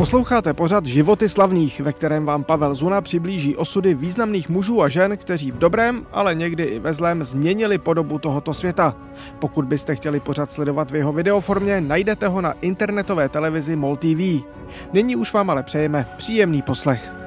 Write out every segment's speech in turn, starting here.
Posloucháte pořad Životy slavných, ve kterém vám Pavel Zuna přiblíží osudy významných mužů a žen, kteří v dobrém, ale někdy i ve zlém změnili podobu tohoto světa. Pokud byste chtěli pořad sledovat v jeho videoformě, najdete ho na internetové televizi MOL TV. Nyní už vám ale přejeme příjemný poslech.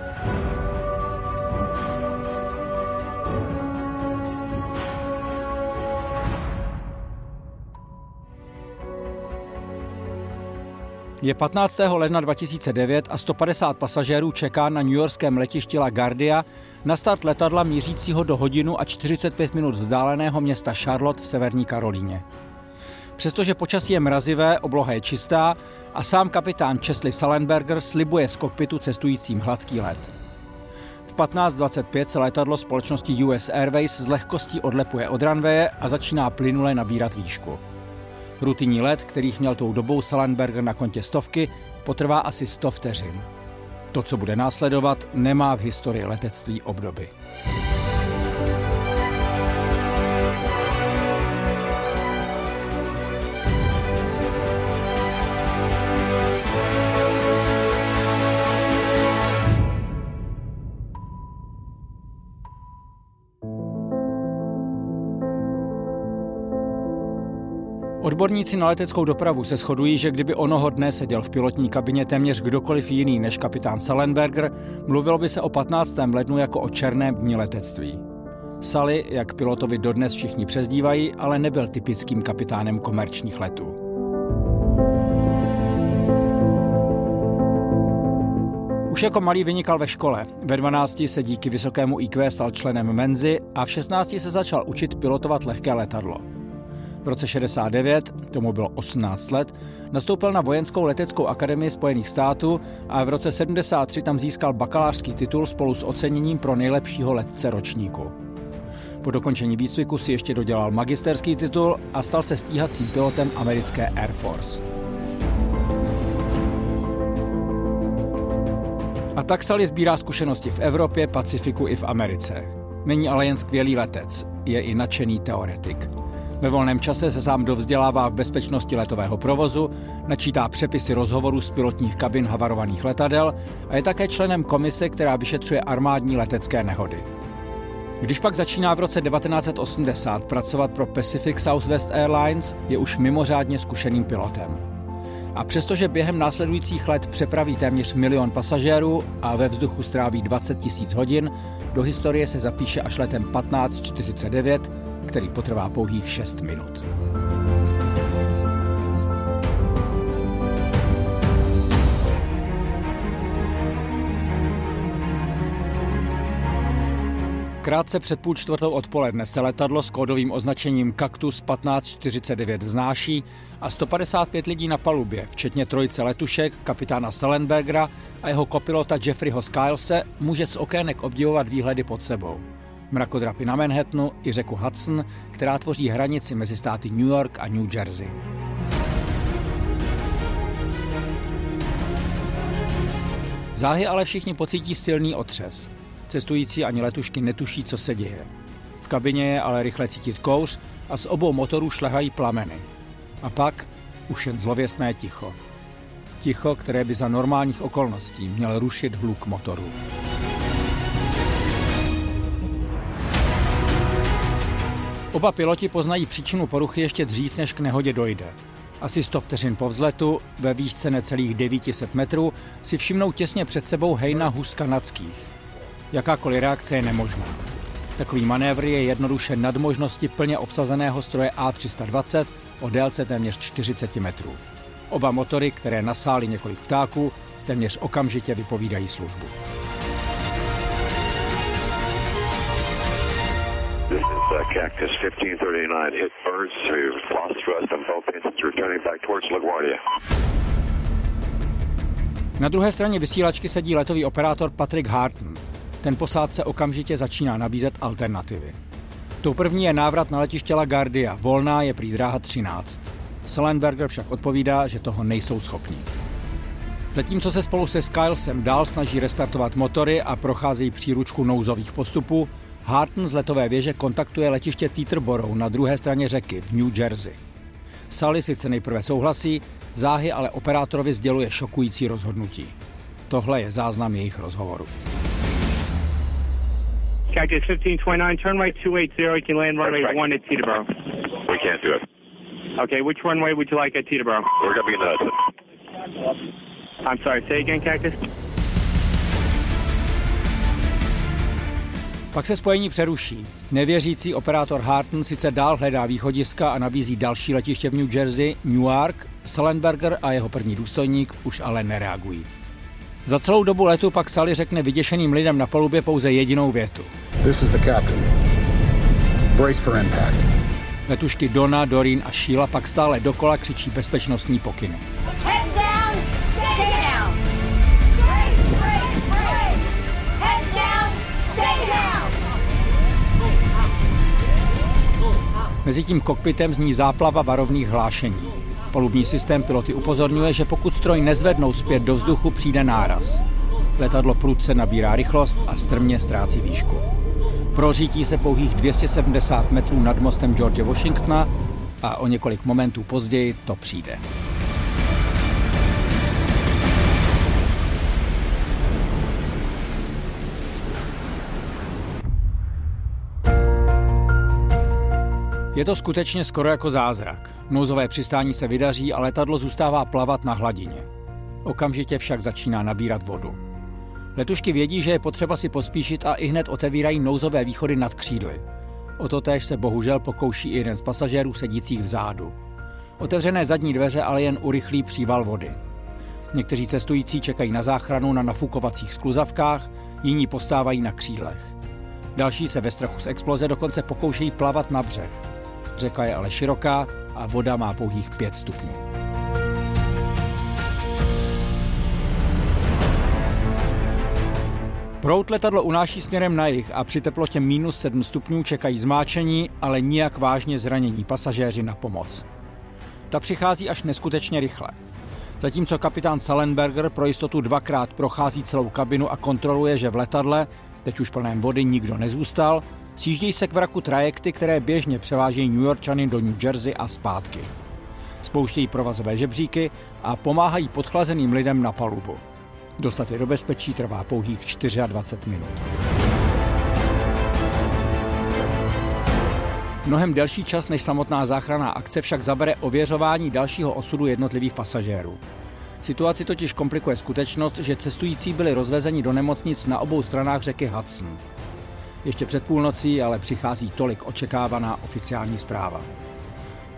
Je 15. ledna 2009 a 150 pasažérů čeká na newyorském letišti LaGuardia na start letadla mířícího do hodinu a 45 minut vzdáleného města Charlotte v severní Karolíně. Přestože počasí je mrazivé, obloha je čistá a sám kapitán Chesley Salenberger slibuje z kokpitu cestujícím hladký let. V 15.25 se letadlo společnosti US Airways z lehkostí odlepuje od ranveje a začíná plynule nabírat výšku. Rutinní let, kterých měl tou dobou Salenberger na kontě stovky, potrvá asi 100 vteřin. To, co bude následovat, nemá v historii letectví obdoby. Odborníci na leteckou dopravu se shodují, že kdyby onoho dne seděl v pilotní kabině téměř kdokoliv jiný než kapitán Salenberger, mluvilo by se o 15. lednu jako o černém dní letectví. Sally, jak pilotovi dodnes všichni přezdívají, ale nebyl typickým kapitánem komerčních letů. Už jako malý vynikal ve škole. Ve 12 se díky vysokému IQ stal členem Menzy a v 16 se začal učit pilotovat lehké letadlo. V roce 69, tomu bylo 18 let, nastoupil na Vojenskou leteckou akademii Spojených států a v roce 73 tam získal bakalářský titul spolu s oceněním pro nejlepšího letce ročníku. Po dokončení výcviku si ještě dodělal magisterský titul a stal se stíhacím pilotem americké Air Force. A tak Sally sbírá zkušenosti v Evropě, Pacifiku i v Americe. Není ale jen skvělý letec, je i nadšený teoretik. Ve volném čase se sám dovzdělává v bezpečnosti letového provozu, načítá přepisy rozhovorů z pilotních kabin havarovaných letadel a je také členem komise, která vyšetřuje armádní letecké nehody. Když pak začíná v roce 1980 pracovat pro Pacific Southwest Airlines, je už mimořádně zkušeným pilotem. A přestože během následujících let přepraví téměř milion pasažérů a ve vzduchu stráví 20 tisíc hodin, do historie se zapíše až letem 1549, který potrvá pouhých 6 minut. Krátce před půl čtvrtou odpoledne se letadlo s kódovým označením Cactus 1549 vznáší a 155 lidí na palubě, včetně trojice letušek, kapitána Salenbergera a jeho kopilota Jeffreyho Skylese, může z okének obdivovat výhledy pod sebou mrakodrapy na Manhattanu i řeku Hudson, která tvoří hranici mezi státy New York a New Jersey. Záhy ale všichni pocítí silný otřes. Cestující ani letušky netuší, co se děje. V kabině je ale rychle cítit kouř a z obou motorů šlehají plameny. A pak už jen zlověstné ticho. Ticho, které by za normálních okolností měl rušit hluk motoru. Oba piloti poznají příčinu poruchy ještě dřív, než k nehodě dojde. Asi 100 vteřin po vzletu, ve výšce necelých 900 metrů, si všimnou těsně před sebou hejna hus kanadských. Jakákoliv reakce je nemožná. Takový manévr je jednoduše nad možnosti plně obsazeného stroje A320 o délce téměř 40 metrů. Oba motory, které nasály několik ptáků, téměř okamžitě vypovídají službu. Uh, Cactus 1539. Hit birds to lost thrust on both engines returning back towards LaGuardia. Na druhé straně vysílačky sedí letový operátor Patrick Harton. Ten posádce okamžitě začíná nabízet alternativy. Tou první je návrat na letiště LaGuardia. Volná je prý dráha 13. Sullenberger však odpovídá, že toho nejsou schopni. Zatímco se spolu se Skylesem dál snaží restartovat motory a procházejí příručku nouzových postupů, Harton z letové věže kontaktuje letiště Teterboro na druhé straně řeky v New Jersey. Sally sice nejprve souhlasí, záhy ale operátorovi sděluje šokující rozhodnutí. Tohle je záznam jejich rozhovoru. Cactus 1529, turn right 280, you can land runway That's right. 1 at Teterboro. We can't do it. Okay, which runway would you like at Teterboro? We're going to be in the Hudson. I'm sorry, say again, Cactus? Pak se spojení přeruší. Nevěřící operátor Harton sice dál hledá východiska a nabízí další letiště v New Jersey, Newark, Sullenberger a jeho první důstojník už ale nereagují. Za celou dobu letu pak Sally řekne vyděšeným lidem na palubě pouze jedinou větu. This is the captain. Brace for impact. Letušky Donna, Doreen a Sheila pak stále dokola křičí bezpečnostní pokyny. Mezitím kokpitem zní záplava varovných hlášení. Palubní systém piloty upozorňuje, že pokud stroj nezvednou zpět do vzduchu, přijde náraz. Letadlo prudce nabírá rychlost a strmě ztrácí výšku. Prořítí se pouhých 270 metrů nad mostem George Washingtona a o několik momentů později to přijde. Je to skutečně skoro jako zázrak. Nouzové přistání se vydaří a letadlo zůstává plavat na hladině. Okamžitě však začíná nabírat vodu. Letušky vědí, že je potřeba si pospíšit a i hned otevírají nouzové východy nad křídly. O to též se bohužel pokouší i jeden z pasažérů sedících vzadu. Otevřené zadní dveře ale jen urychlí příval vody. Někteří cestující čekají na záchranu na nafukovacích skluzavkách, jiní postávají na křídlech. Další se ve strachu z exploze dokonce pokoušejí plavat na břeh. Řeka je ale široká a voda má pouhých 5 stupňů. Prout letadlo unáší směrem na jih a při teplotě minus 7 stupňů čekají zmáčení, ale nijak vážně zranění pasažéři na pomoc. Ta přichází až neskutečně rychle. Zatímco kapitán Sallenberger pro jistotu dvakrát prochází celou kabinu a kontroluje, že v letadle, teď už plném vody, nikdo nezůstal, sjíždějí se k vraku trajekty, které běžně převážejí New Yorkčany do New Jersey a zpátky. Spouštějí provazové žebříky a pomáhají podchlazeným lidem na palubu. Dostat je do bezpečí trvá pouhých 24 minut. Mnohem delší čas než samotná záchranná akce však zabere ověřování dalšího osudu jednotlivých pasažérů. Situaci totiž komplikuje skutečnost, že cestující byli rozvezeni do nemocnic na obou stranách řeky Hudson. Ještě před půlnocí ale přichází tolik očekávaná oficiální zpráva.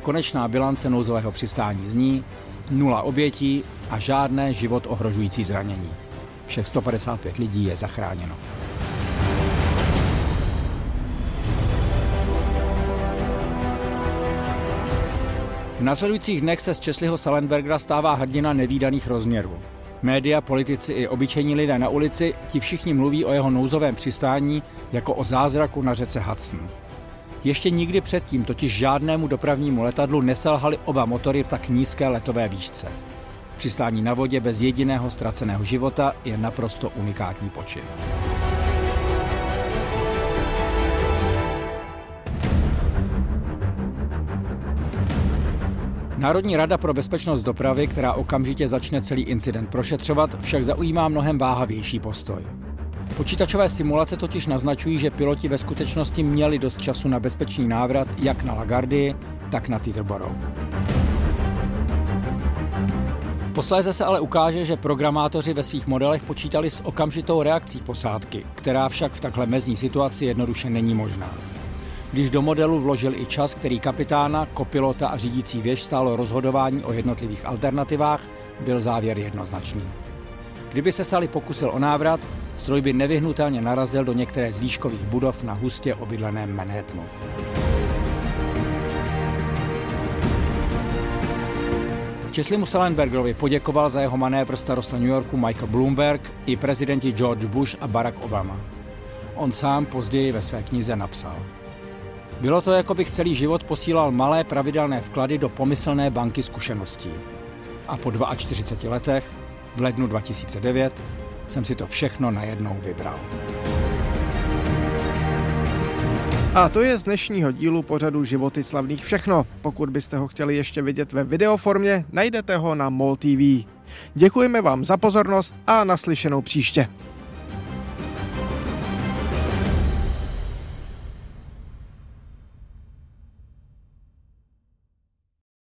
Konečná bilance nouzového přistání zní nula obětí a žádné život ohrožující zranění. Všech 155 lidí je zachráněno. V následujících dnech se z Česliho Salenbergera stává hrdina nevýdaných rozměrů. Média, politici i obyčejní lidé na ulici, ti všichni mluví o jeho nouzovém přistání jako o zázraku na řece Hudson. Ještě nikdy předtím totiž žádnému dopravnímu letadlu neselhaly oba motory v tak nízké letové výšce. Přistání na vodě bez jediného ztraceného života je naprosto unikátní počin. Národní rada pro bezpečnost dopravy, která okamžitě začne celý incident prošetřovat, však zaujímá mnohem váhavější postoj. Počítačové simulace totiž naznačují, že piloti ve skutečnosti měli dost času na bezpečný návrat jak na Lagardy, tak na Teterborough. Posléze se ale ukáže, že programátoři ve svých modelech počítali s okamžitou reakcí posádky, která však v takhle mezní situaci jednoduše není možná. Když do modelu vložil i čas, který kapitána, kopilota a řídící věž stálo rozhodování o jednotlivých alternativách, byl závěr jednoznačný. Kdyby se Sally pokusil o návrat, stroj by nevyhnutelně narazil do některé z výškových budov na hustě obydleném Manhattanu. Česlimu Salenbergerovi poděkoval za jeho manévr starosta New Yorku Michael Bloomberg i prezidenti George Bush a Barack Obama. On sám později ve své knize napsal. Bylo to, jako bych celý život posílal malé pravidelné vklady do pomyslné banky zkušeností. A po 42 letech, v lednu 2009, jsem si to všechno najednou vybral. A to je z dnešního dílu pořadu Životy slavných všechno. Pokud byste ho chtěli ještě vidět ve videoformě, najdete ho na MOL TV. Děkujeme vám za pozornost a naslyšenou příště.